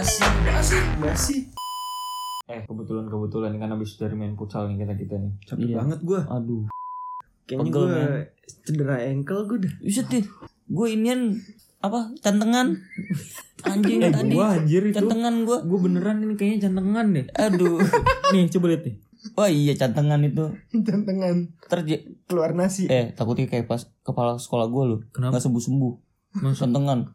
basi basi Masih Eh kebetulan kebetulan kan habis dari main futsal nih kita kita nih. capek Iya. banget gue. aduh Kayaknya gue cedera ankle gue dah. bisa deh gue inian apa cantengan anjing Eh tadi gua anjir itu. cantengan gue Gua beneran ini kayaknya jantengan deh. aduh nih coba lihat nih. oh iya cantengan itu Jantengan terjadi keluar nasi. eh takutnya kayak pas kepala sekolah gue loh Kenapa? nggak sembuh Itu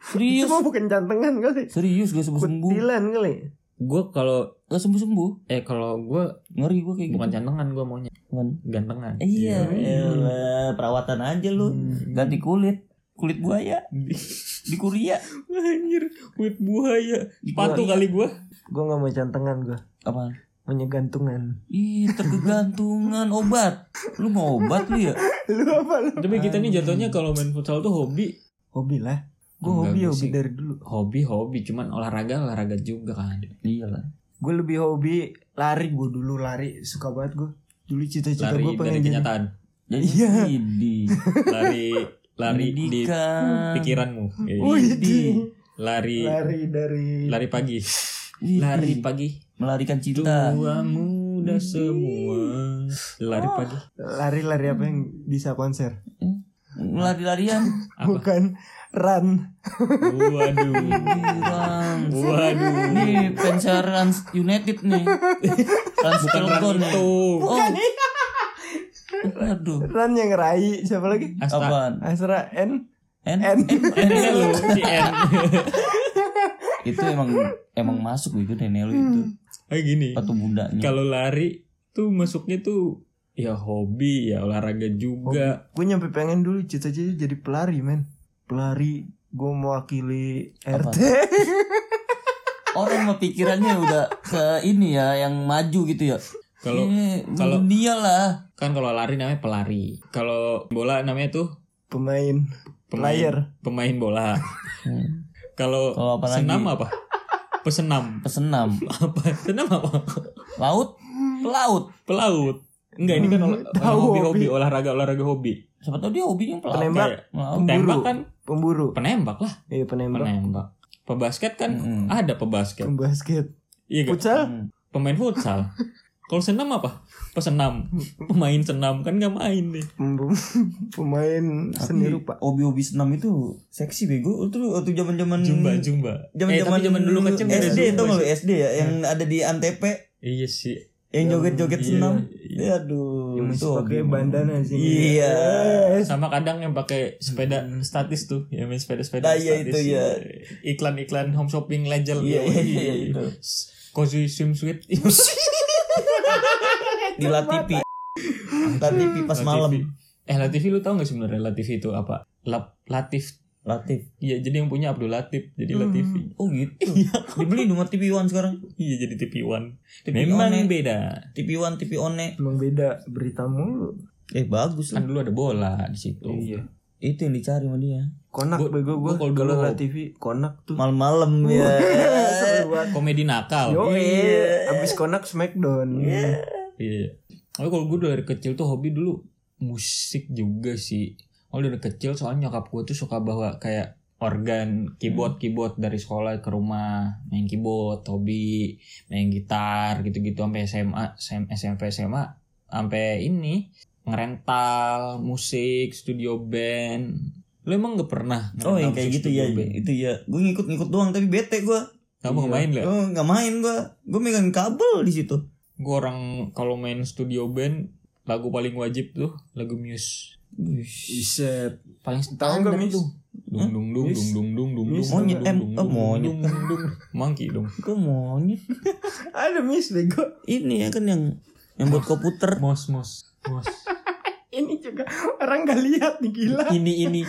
serius mah bukan jantengan kali. serius gak sembuh sembuh Kutilan kali. Gua kalau gak sembuh sembuh eh kalau gua ngeri gue kayak bukan gitu jantengan gua maunya Bukan. gantengan. iya elah, perawatan aja lu ganti kulit kulit buaya di Korea Anjir, kulit buaya. Sepatu kali gua. Gue gak mau jantengan gue. apa Maunya gantungan. Ih, terkegantungan obat. Lu mau obat lu ya? Lu apa lu? Tapi kita nih jatuhnya kalau main futsal tuh hobi. Hobi lah. Gue hobi hobi sih. dari dulu. Hobi hobi cuman olahraga olahraga juga kan. Iyalah. Gue lebih hobi lari. Gue dulu lari suka banget gue. Dulu cita-cita Lari gue dari pengen jadi. kenyataan. Jadi Iya. di Lari lari di pendidikan. pikiranmu. Iya. Wih, di Lari lari dari lari pagi. Lari pagi. melarikan cinta. Tua muda semua. Lari pagi. lari-lari apa yang bisa konser? Lari-larian. Bukan run. Waduh. Rans. Waduh. Nih fans Rans United nih. Rans Bukan run itu. Oh. Aduh. Run yang rai siapa lagi? Asta. Apaan? Asra N. N? N. Ini lu si N. Itu emang emang masuk itu Nenelu itu. Kayak gini. Atau bundanya. Kalau lari tuh masuknya tuh ya hobi ya olahraga juga. Gue nyampe pengen dulu cita-cita jadi pelari men. Pelari gue mewakili RT. Orang mah pikirannya udah ke ini ya yang maju gitu ya. Kalau kalau- dunia lah. kan kalau lari namanya pelari. Kalau bola namanya tuh Pemain. pemain Player. pemain bola. Kalau Kalau senam apa? Pesenam. Pesenam. apa? Senam apa? Laut, pelaut. Pelaut. Enggak ini kan olah- Tahu hobi-hobi olahraga olahraga hobi. Siapa tahu dia hobinya pelaut. Penembak. Kayak Pelaut. Pemburu. tembak kan Pemburu. penembak lah, Iya penembak. penembak. Pebasket kan Mm-mm. ada pebasket. Pembasket. Iya kan? Futsal. Hmm. Pemain futsal. Kalau senam apa? Pesenam. Pemain senam kan nggak main nih. Pem- Pemain seni Tapi rupa. hobi-hobi senam itu seksi bego. Itu waktu zaman-zaman Jumba jumba. Zaman eh, tapi zaman dulu kecil SD nggak lu. SD ya yang ada di Antep Iya sih. yang joget-joget Iya, senam. iya. Aduh, Yang masih pakai bandana sih. Iya. Sama kadang yang pakai sepeda statis tuh, yang main sepeda-sepeda Nah, iya statis. itu, iya. Iklan-iklan home shopping legend. Iya, iya, iya, itu. Cozy swimsuit. di Latifi. Latifi pas malam. Eh Latifi lu tau gak sebenarnya Latifi itu apa? Latif. Latif. Iya, jadi yang punya Abdul Latif, jadi Hmm. Latifi. Oh gitu. Dibeli dong TV One sekarang. Iya, jadi TV One. TV Memang One. beda. TV One, TV One. Emang beda berita mulu. Eh bagus Kan lah. dulu ada bola di situ. Iya. Itu yang dicari sama dia. Konak Gua- bego gua gue kalau liat TV konak tuh. Malam-malam ya. Komedi nakal. Yo, Iya. abis konak Smackdown. Iya. Tapi kalau gue dari kecil tuh hobi dulu musik juga sih. Oh dari kecil soalnya nyokap gue tuh suka bawa kayak organ keyboard keyboard dari sekolah ke rumah main keyboard hobi main gitar gitu-gitu sampai SMA SM, SMP SMA sampai ini ngerental musik studio band lu emang gak pernah Oh yang kayak gitu ya, band? itu ya. Gue ngikut-ngikut doang tapi bete gue. kamu nggak main lah Oh nggak main gue. Gue megang kabel di situ. gue orang kalau main studio band lagu paling wajib tuh lagu Muse Iset. paling Tahu standar nggak, Miss? tuh. Dung dung dung Miss? dung dung dung dung dung Monyet, dung em, dung oh, dung monyet. dung dung dung. Monkey dong. Gue monyet. Ada miss bego. Ini ya kan yang yang buat komputer. mos mos mos. Ini juga orang gak lihat nih gila. ini ini.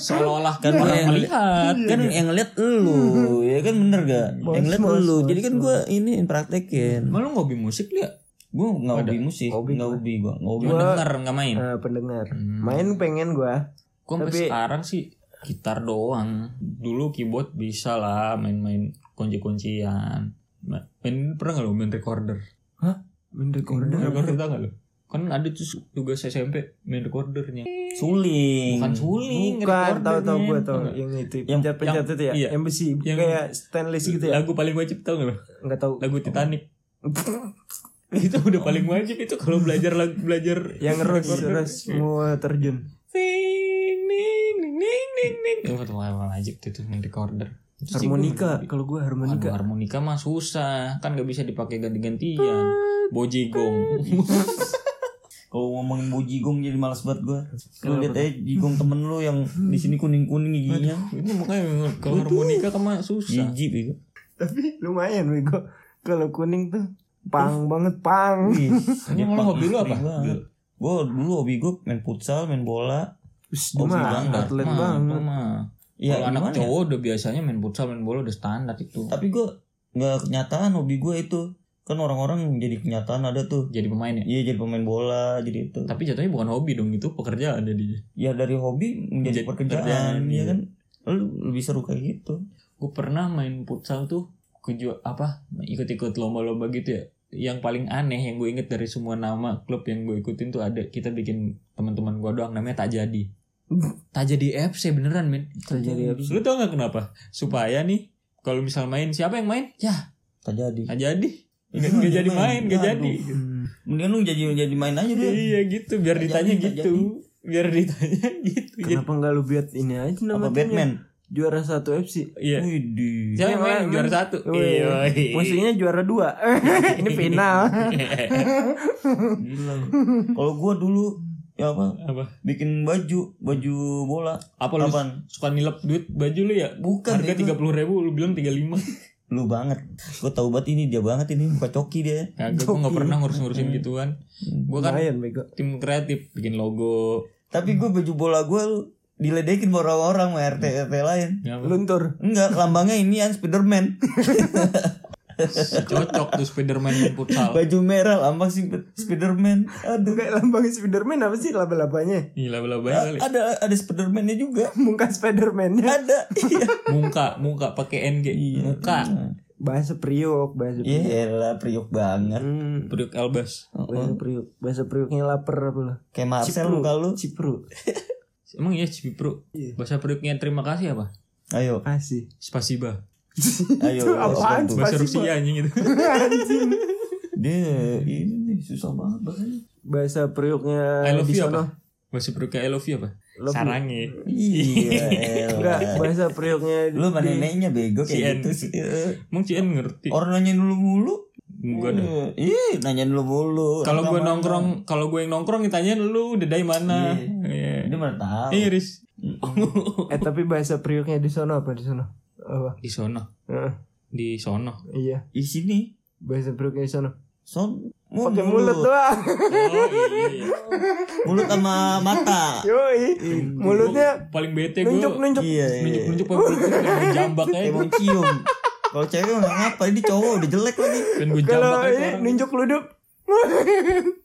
Seolah-olah Kan kan orang yang- melihat. kan yang ngeliat lu ya kan bener gak yang ngeliat bos, lu. jadi kan gue ini praktekin. Malu ngobi musik dia gue nggak hobi musik Hobi nggak gua. hobi gue nggak hobi Gua- mendengar nggak main Nah, pendengar. Hmm. Main pengen gua. gue sampai Tapi- sekarang sih gitar doang dulu keyboard bisa lah main-main kunci-kuncian Ma- main pernah nggak lo main recorder Main recorder. recorder tau nggak lo Kan ada tuh tugas SMP main recordernya. Suling. Bukan suling, Bukan, tahu tahu gue tahu nggak? yang itu Yang- pencet-pencet yang- itu ya, iya. yang besi Yang- kayak stainless gitu ya. Lagu paling wajib tau gak lo? Enggak tahu. Lagu Titanic. itu udah paling wajib itu kalau belajar lagu belajar yang ngerus recorder. ngerus mau terjun. Ning, ning, ning, ning, ning. Itu paling wajib tuh tuh main recorder. Itu sih Harmonika, gua- kalau gue Aduh, harmonika. harmonika mah susah kan nggak bisa dipakai ganti-gantian bojigong Kalau ngomongin bojigong jadi malas banget gua. Lu lihat aja jigong temen lu yang di sini kuning-kuning giginya. itu makanya kalau harmonika kan mah susah Jijik. Tapi lumayan bego. Kalau kuning tuh pang banget pang. Wih, Emang lo hobi lu apa? Gue dulu hobi gue main futsal, main bola. Wis, Oh, mah atlet banget. mah. Ya, kalau anak gimana ya? cowok udah biasanya main futsal main bola udah standar itu Tapi gue nggak kenyataan hobi gue itu. Kan orang-orang jadi kenyataan ada tuh. jadi pemain ya Iya jadi pemain bola jadi itu. tapi jatuhnya bukan hobi dong itu pekerjaan ada dia Ya dari hobi menjadi Jadi pekerjaan, pekerjaan, ya iya. kan. Lu lebih seru kayak gitu. gue pernah main futsal tuh keju apa ikut-ikut lomba-lomba gitu ya yang paling aneh yang gue inget dari semua nama klub yang gue ikutin tuh ada kita bikin teman-teman gue doang namanya tak jadi tak jadi FC beneran men Terjadi apa? lu tau gak kenapa supaya nih kalau misal main siapa yang main ya Tak jadi. tak jadi nggak nggak jadi main nggak Aduh. jadi. Mendingan lu jadi jadi main aja deh. iya gitu biar Tak ditanya jadi, tak gitu biar ditanya gitu jadi Kenapa enggak lu buat ini aja Apa namanya? Batman? Juara satu FC. iya Widih. siapa yang main juara satu iya Musuhnya juara dua. ini final. Kalau gua dulu ya apa? apa Bikin baju, baju bola. apa lu Apaan? suka nilep duit baju lu ya Bukan harga tiga puluh ribu lu bilang tiga lima Lu banget. Gua tahu banget ini dia banget ini muka coki dia. kagak gue nggak pernah ngurus ngurusin gituan gue kan bego. tim kreatif bikin logo Tapi gua baju bola gua lu diledekin sama orang-orang sama RT RT lain. ya? Luntur. Enggak, lambangnya ini yang Spiderman. cocok tuh Spiderman main futsal Baju merah lambang si Spiderman. Aduh. Kayak lambang Spiderman apa sih laba-labanya? gila bela kali Ada ada Spiderman-nya juga. Muka Spiderman-nya. Ada. Iya. muka muka pakai NG muka Bahasa Priok, bahasa Priok. Iya lah priuk banget. Hmm, Produk Albas bahasa Priok. Bahasa Prioknya lapar apa lah? Kayak Marcel lu kalau. Cipru. emang iya Cipro Iya. bahasa produknya terima kasih apa Ayo, Kasih. spasiba ayo. Apaan? bantu. bahasa Spasiba. Rusia anjing itu Anjing. Dia ini nih susah banget bahasanya. Bahasa Prioknya I love di you apa bahasa produknya I love you apa Love sarangi Iya. Enggak, bahasa Prioknya Lu mana neneknya bego kayak gitu sih. Emang Cien ngerti Orang nanya dulu mulu. Dah. Eh, Ih, nanya dulu mulu. Kalau gue nongkrong, kalau gue yang nongkrong ditanyain lu udah dari mana? Iya. Dia mana tahu. Iya, Riz. Eh tapi bahasa Prioknya di sono apa di sono? Apa? Di sono, Heeh, di sono. iya, Di sini. bahasa Prioknya di sono. Son, Pakai mulut doang. Oh iya. iya. Mulut sama mata. Yoi. Mulutnya paling bete gue. nunjuk-nunjuk. Iya, iya. Nunjuk nunjuk pakai kayak jambak aja. Kayak mau cium. Kalau cewek mah nggak ngapa, ini cowok udah jelek lagi. Gue Kalau ini nunjuk luduk.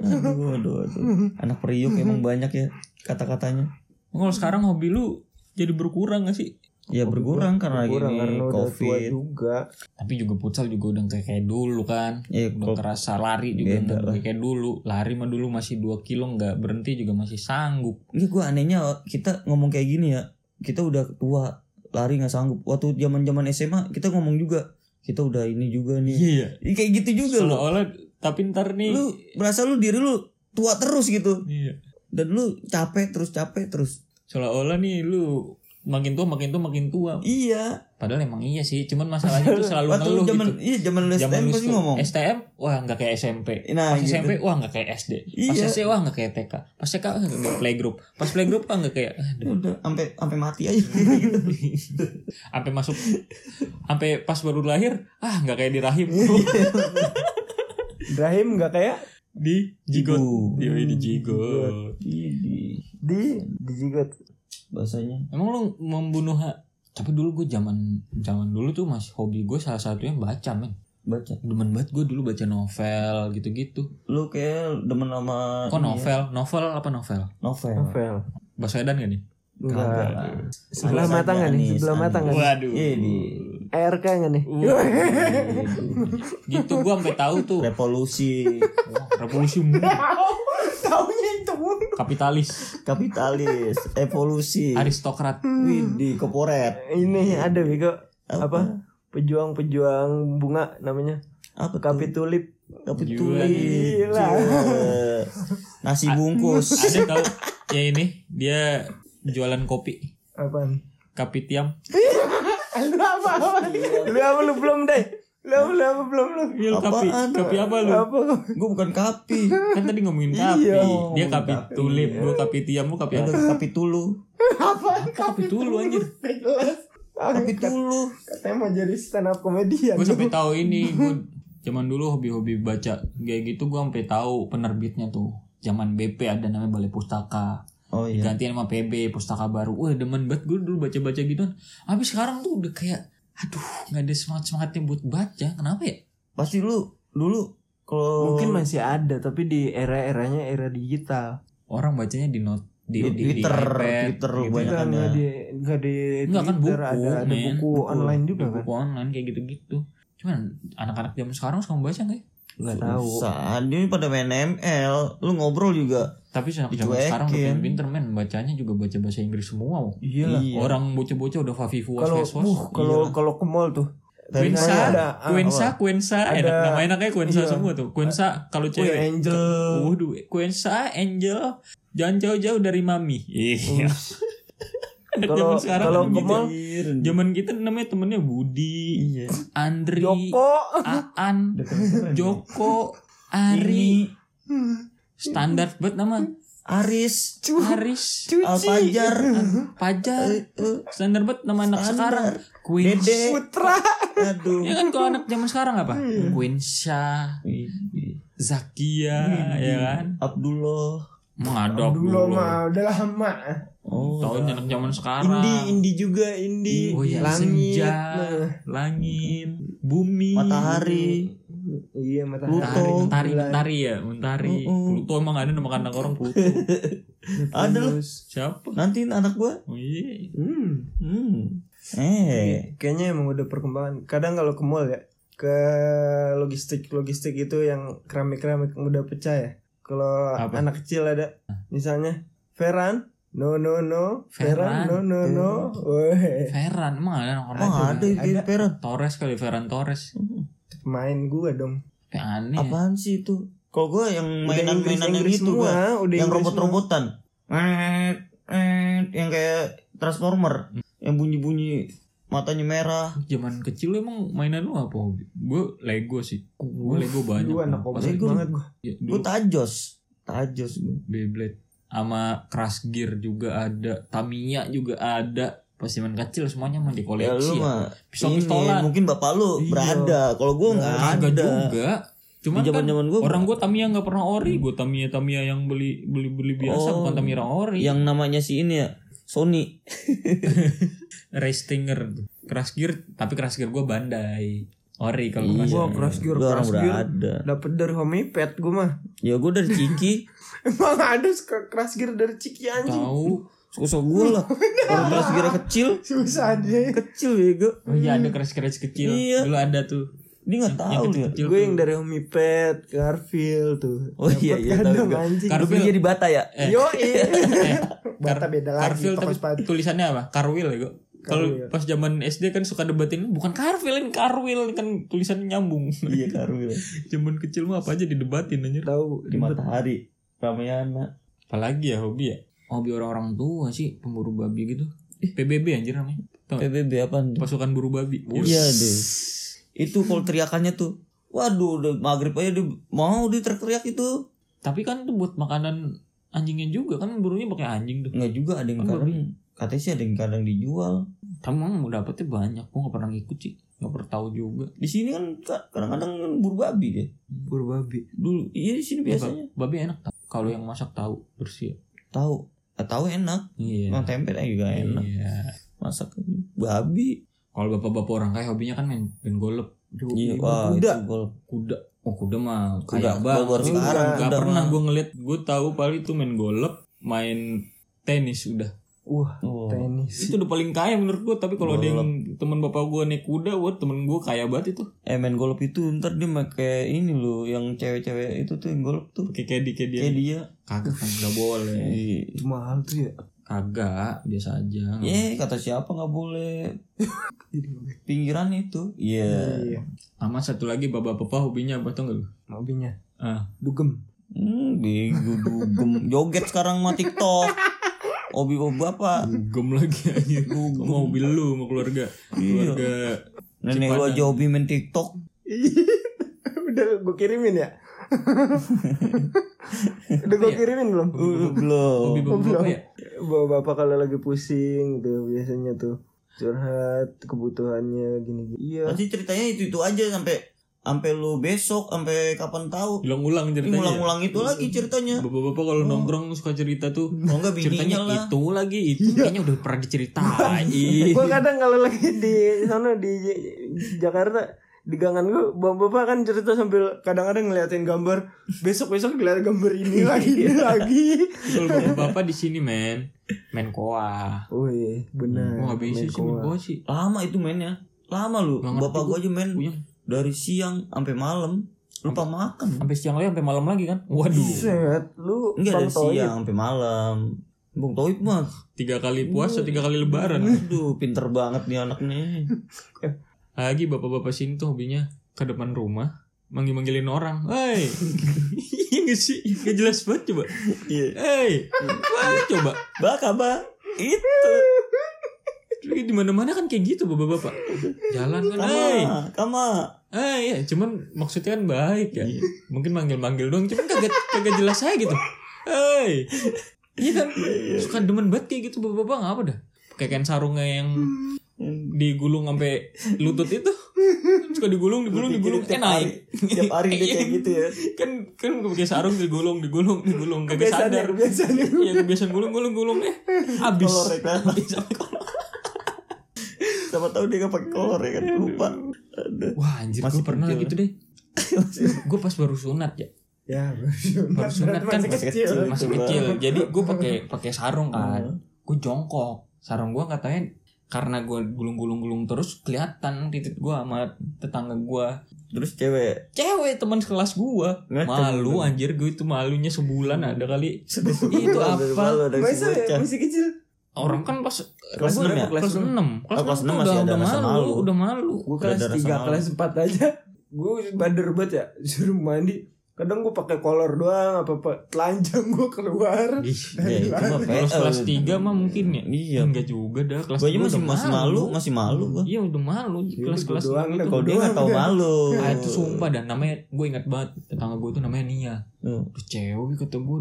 Aduh, aduh, aduh. Anak periuk emang banyak ya kata-katanya. Kalau sekarang hobi lu jadi berkurang gak sih? Ya berkurang karena lagi Kurang ini karena udah tua covid. juga. Tapi juga futsal juga udah kayak kayak dulu kan. Ya, Udah kok- kerasa lari juga lah. kayak dulu. Lari mah dulu masih 2 kilo nggak berhenti juga masih sanggup. Ini gue anehnya kita ngomong kayak gini ya. Kita udah tua, lari nggak sanggup. Waktu zaman-zaman SMA kita ngomong juga. Kita udah ini juga nih. Iya. Ini kayak gitu juga loh. Seolah-olah tapi ntar nih. Lu berasa lu diri lu tua terus gitu. Iya. Dan lu capek terus capek terus. Seolah-olah nih lu makin tua makin tua makin tua. Iya. Padahal emang iya sih, cuman masalahnya tuh selalu Waktu ngeluh lu zaman gitu. iya zaman lu STM pasti ngomong. STM wah nggak kayak SMP. Nah, Pas gitu. SMP wah nggak kayak SD. Pas Iya. SD wah nggak kayak TK. Pas TK wah nggak kayak playgroup. Pas playgroup wah nggak kayak aduh, Udah sampai sampai mati aja. sampai masuk sampai pas baru lahir ah nggak kayak di rahim. Ibrahim nggak kayak di jigot. Iya di jigot. Ini di di jigot. bahasanya. Emang lu membunuh ha- tapi dulu gue zaman zaman dulu tuh masih hobi gue salah satunya baca men Baca. demen banget gue dulu baca novel gitu-gitu Lu kayak demen sama kok ini ya, novel novel apa novel novel. Novel. bahasa edan gak nih Enggak. Sebelah mata nggak nih? Sebelah mata Anis. nggak nih? waduh Iya di ARK nggak nih? Uh, gitu gua sampai tahu tuh revolusi revolusi. Taunya itu. kapitalis kapitalis evolusi aristokrat di korporat Ini ada bego Apa? apa? Pejuang-pejuang bunga namanya. apa tuh? Kapi tulip. Gila. Gila. nasi bungkus ada tahu ya ini dia jualan kopi Apaan? kapitiam Lu apa? apa? Lu apa lu belum deh? Lu apa lu apa belum lu? Iya, lu kapi Apaan? kapi apa lu Apa? gue bukan kapi kan tadi ngomongin kapi Iya, dia kapi kapi. tulip lu kapi tiam lu kapi ada apa kapi tulu Apa? kapi tulu anjir kapi tulu Katanya mau jadi stand up comedian. gue sampai tahu ini gue zaman dulu hobi-hobi baca kayak gitu gue sampai tahu penerbitnya tuh zaman BP ada namanya Balai Pustaka oh iya digantiin sama PB Pustaka Baru wah demen banget gue dulu baca-baca gitu tapi sekarang tuh udah kayak aduh nggak ada semangat semangatnya buat baca kenapa ya pasti lu dulu kalau Mungkin masih ada tapi di era-eranya era digital. orang bacanya di not di, Di di, di Twitter, iPad, Twitter gitu. banyak. Enggak, ada. enggak di enggak di Enggak kan buku, Twitter, ada ada men. buku online juga Di kan. buku online kayak gitu-gitu cuman anak-anak zaman sekarang suka membaca nggak ya? Enggak tahu. Susah, dia pada main ML lu ngobrol juga tapi zaman sekarang udah pinter-pinter men bacanya juga baca bahasa Inggris semua Iya lah. Orang bocah-bocah udah fafifu Kalau uh, kalau kalau ke mall tuh Quensa, ada, ah, Quensa, Quensa, Ada- enak nama enaknya Quensa iya. semua tuh. Quensa kalau cewek. Angel. Waduh, Quensa, Angel, jangan jauh-jauh dari mami. Iya. Anak Kalau- zaman sekarang kalau ke gitu. mall, Zaman kita namanya temennya Budi, iya Andri, Joko. Aan, Joko, Ari, standar banget nama. Aris Cu- Haris, Cuci. Alfajar Pajar, Eh, eh, standar banget nama anak Standar. sekarang. Queen. Dede Putra. aduh Ya kan kalau anak zaman sekarang apa? Iya. Quensha, Widih. Zakia, ya kan? Abdullah Mengadap Dulu mah udah lama. Oh Tahu anak zaman sekarang. Indi, Indi juga Indi. Oh iya, Langit. senja, Nah. langit, bumi, matahari Iya matahari. Pluto. Mentari, mentari, ya, mentari. Mm-mm. Pluto emang ada nama anak orang Pluto. ada loh Siapa? nanti anak gua Oh iya. Hmm. hmm eh Kayaknya emang udah perkembangan. Kadang kalau ke mall ya, ke logistik logistik itu yang keramik keramik udah pecah ya. Kalau anak kecil ada, misalnya Ferran, no no no, Ferran. Ferran, no no no, Weh, Ferran, emang ada orang oh ada ada. di peran Torres kali, Ferran Torres. main gua dong. Kayak aneh. ya. apaan sih itu kalau gua yang mainan-mainan yang itu udah yang robot-robotan Eh, yang kayak transformer yang bunyi-bunyi matanya merah Zaman kecil emang mainan lu apa? Gue Lego sih. Gue Lego banyak. Lu anak Lego. banget gua. Ya, gua dulu tajos tajos gua Beyblade sama Crash Gear juga ada, Tamiya juga ada. Pas zaman kecil semuanya mah di ya koleksi lu ya. mah Pistol-pistolan. ini, mungkin bapak lu Iya. berada kalau gua nggak ada juga. Cuman Di kan gua orang gue Tamiya nggak pernah ori, gue Tamiya Tamiya yang beli beli beli biasa Oh, bukan Tamiya ori. yang namanya si ini ya Sony Race Stinger, Crash Gear, tapi Crash Gear gue Bandai. Ori kalau Iya. Crash Gua Gear. Crash Gear, orang Crash Gear. berada Dapet dari Homipet gua mah. ya gua dari Ciki Emang ada Crash Gear dari Ciki anjing. Tahu. Sosok gue lah Orang kelas kira kecil Susah dia. Kecil ya gue Oh iya ada Crash Crash kecil. Iya. Dulu ada tuh. Dia gak tahu kecil Gue yang dari Homipet, Garfield tuh. Oh iya, Dapet iya, tahu kadang gua. anjing. Kar- Lu belinya di Bata ya Eh. Yo, Eh, Bata beda lagi. Toko tapi sepatu. tulisannya apa? Carwil ya kok. Kalau Carwil. pas zaman SD kan suka debatin bukan ini Carwil kan tulisannya nyambung. Iya Karwil zaman kecil mah apa aja didebatin anjir. Tahu Di Matahari Ramayana Apalagi ya hobi ya? Hobi orang-orang tua sih pemburu babi gitu. PBB anjir namanya. Tau? PBB tuh Pasukan buru babi. Iya deh Itu kalau teriakannya tuh Waduh udah maghrib aja dia Mau dia teriak-teriak itu Tapi kan itu buat makanan anjingnya juga kan burunya pakai anjing tuh. Nggak juga ada yang Enggak, kadang Katanya sih ada yang kadang dijual Kamu emang mau dapetnya banyak. Gue gak pernah ngikut sih. Gak pernah tahu juga. Di sini kan ka- kadang-kadang kan buru babi deh buru babi. Dulu Iya di sini biasanya Babi enak. Kalau yang masak tahu bersih. Tahu Ah, Tahu enak Iya. Yang tempe juga enak Iya. Masak babi Kalau bapak-bapak orang kaya hobinya kan main main golf, Iya wah kuda. itu kuda. Oh kuda mah Kuda, kaya banget. Gua sekarang Gak pernah gue ngeliat. Gue tahu paling itu main golf, main tenis udah. Wah, Oh. tenis. Itu udah paling kaya menurut gue. Tapi kalau ada yang teman bapak gue naik kuda, buat temen gue kaya banget itu. Eh main golf itu ntar dia pakai ini loh yang cewek-cewek itu tuh yang golf tuh Kayak kayak di kayak dia. kayak dia. Kagak kan nggak boleh. Iya. Itu mahal tuh ya. Kagak, biasa aja. Ye, kata siapa nggak boleh pinggiran itu. Iya. Iya. Sama satu lagi bapak-bapak hobinya apa tuh nggak lu? Mobilnya. Ah, Dugem. Hmm, bego dugem. Joget sekarang mah TikTok. Hobi hobi apa? gem lagi anjir. Kok mau mobil lu sama keluarga. Keluarga Nenek lu aja hobi main TikTok. Udah gue kirimin ya. Udah gue kirimin belum? Belum. hobi bapak-bapak ya. Bapak bapak kalau lagi pusing tuh biasanya tuh curhat kebutuhannya gini-gini. Iya. Pasti ceritanya itu itu aja sampai sampai lu besok sampai kapan tahu. Ulang-ulang Ini ceritanya. Ngulang-ngulang itu lagi ceritanya. Bapak-bapak kalau nongkrong suka cerita tuh. Oh enggak Ceritanya lah. itu lagi itu kayaknya udah pernah diceritain. Gue kadang kalau lagi di sana di Jakarta di gangan gue bapak-bapak kan cerita sambil kadang-kadang ngeliatin gambar besok besok ngeliat gambar ini lagi ini lagi Kalau bapak-bapak di sini men, main koa. Wih benar Gua gak bisa main sih main koa. sih. Lama itu mainnya. Lama lu. Nggak Bapak gua. aja main Puyeng. dari siang sampai malam. Lupa makan. Sampai siang lagi sampai malam lagi kan? Waduh. Set, lu Enggak Bang dari siang sampai malam. Bung Toib mah. Tiga kali puasa, tiga kali lebaran. Aduh, pinter banget nih anak nih. Lagi bapak-bapak sini tuh hobinya ke depan rumah manggil-manggilin orang. Hei. Iya gak sih? Gak jelas banget coba. Iya. Hei. Wah, coba. Baka, Ba. Itu. Di mana-mana kan kayak gitu bapak-bapak. Jalan kan, hei. Kama. Eh ya, cuman maksudnya kan baik ya. Mungkin manggil-manggil doang, cuman kagak kagak jelas aja gitu. Hei. Iya kan? Suka demen banget kayak gitu bapak-bapak ngapa dah? Pakai kain sarungnya yang digulung sampai lutut itu. Suka digulung, digulung, digulung, eh Tiap naik. Tiap hari dia kayak gitu ya. kan kan pakai sarung digulung, digulung, digulung, kagak sadar. ya, kebiasaan ya. Iya kebiasaan gulung, gulung, gulung eh habis. Kolor ya kan. Tahu dia gak pakai kolor ya kan. Lupa. Wah anjir gue pernah gitu deh. gue pas baru sunat ya. Ya, baru sunat kan masih kecil. masih kecil jadi gue pakai pakai sarung kan Hmm. gue jongkok sarung gue katanya karena gue gulung-gulung-gulung terus kelihatan titik gue sama tetangga gue Terus cewek. cewek teman sekelas gue malu anjir gue itu malunya sebulan ada kali. Itu itu apa? Masa ya, masih kecil? orang kan pas Kelas enam ya? kelas Kelas 6 Oh, kelas enam tuh masih udah, ada udah rasa malu, malu. udah malu. Gue kelas ada rasa 3, malu. kelas 4 aja. Gue bader banget ya Suruh mandi Kadang gue pakai kolor doang apa apa telanjang gue keluar Ih, Ya, itu mah kalau PL. kelas 3 mah mungkin ya Iya. enggak juga dah kelas Gue tiga masih masih malu, masih malu gua. Iya udah malu kelas-kelas gua doang gitu. dah, Kalau dia nggak tahu malu. Ah itu sumpah dan namanya gue ingat banget tetangga gue tuh namanya Nia. Tuh. Terus cewek kata gue,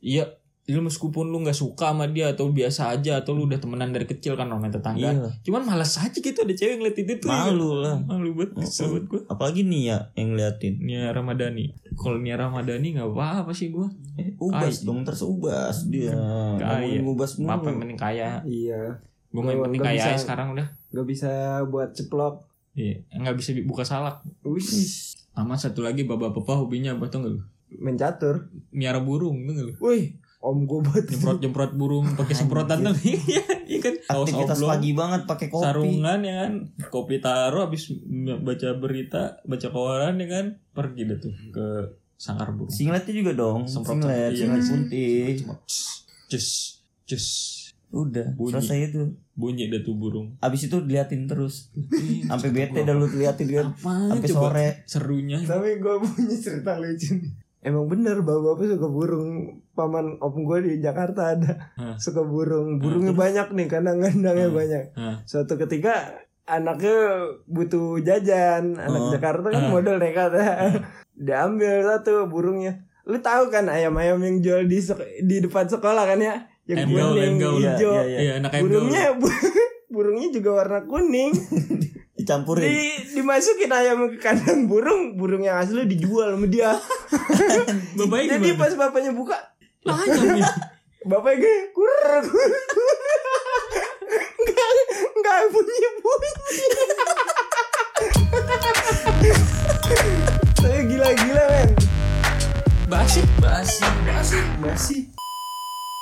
iya lu meskipun lu nggak suka sama dia atau biasa aja atau lu udah temenan dari kecil kan namanya tetangga. Iya. Cuman malas aja gitu ada cewek ngeliat itu tuh. Malu lah. Malu banget kesel banget gue. Apalagi Nia yang ngeliatin. Nia Ramadhani. Kalau Nia Ramadhani nggak apa-apa sih gue. Eh, ubas Kaya. dong terus ubas dia. Kaya. Ubas mulu. Apa yang penting kaya. Iya Gue main penting kaya bisa. sekarang udah. Gak bisa buat ceplok Iya, nggak bisa buka salak. Wih Sama satu lagi bapak-bapak hobinya apa tuh nggak lu? Mencatur Miara burung tuh nggak lu? Wih Om gue buat Jemprot jemprot burung pakai semprotan tuh. Iya, iya kan. Kaos Aktivitas oblong. pagi banget pakai kopi. sarungan ya kan kopi taruh habis baca berita baca koran ya kan pergi deh tuh ke sangkar burung Singletnya juga dong. Semprot- Singlet, iya. singlet putih. cus cus Udah, Bunyi. selesai itu. bunyi deh tuh burung Abis itu diliatin terus. Sampai bete dah lu liatin kan. apa Sampai sore. serunya Tapi gue punya cerita lucu nih Emang bener bapak-bapak suka burung Paman om gue di Jakarta ada Hah. Suka burung Burungnya banyak nih Kandang-kandangnya Hah. banyak Hah. Suatu ketika Anaknya butuh jajan Anak Oh. Jakarta kan Hah. model nekat ya Diambil satu burungnya Lu tahu kan ayam-ayam yang jual di di depan sekolah kan ya Yang Ayam kuning, gaul. Iya, hijau iya, iya. iya anak. Burungnya Burungnya juga warna kuning Dicampurin. di dimasukin ayam ke kandang burung burung yang asli dijual sama dia jadi gimana pas bapaknya buka Tanya Bapak gue kurang. Enggak Enggak bunyi bunyi Saya gila-gila men. Basi Basi. Basi. Basi.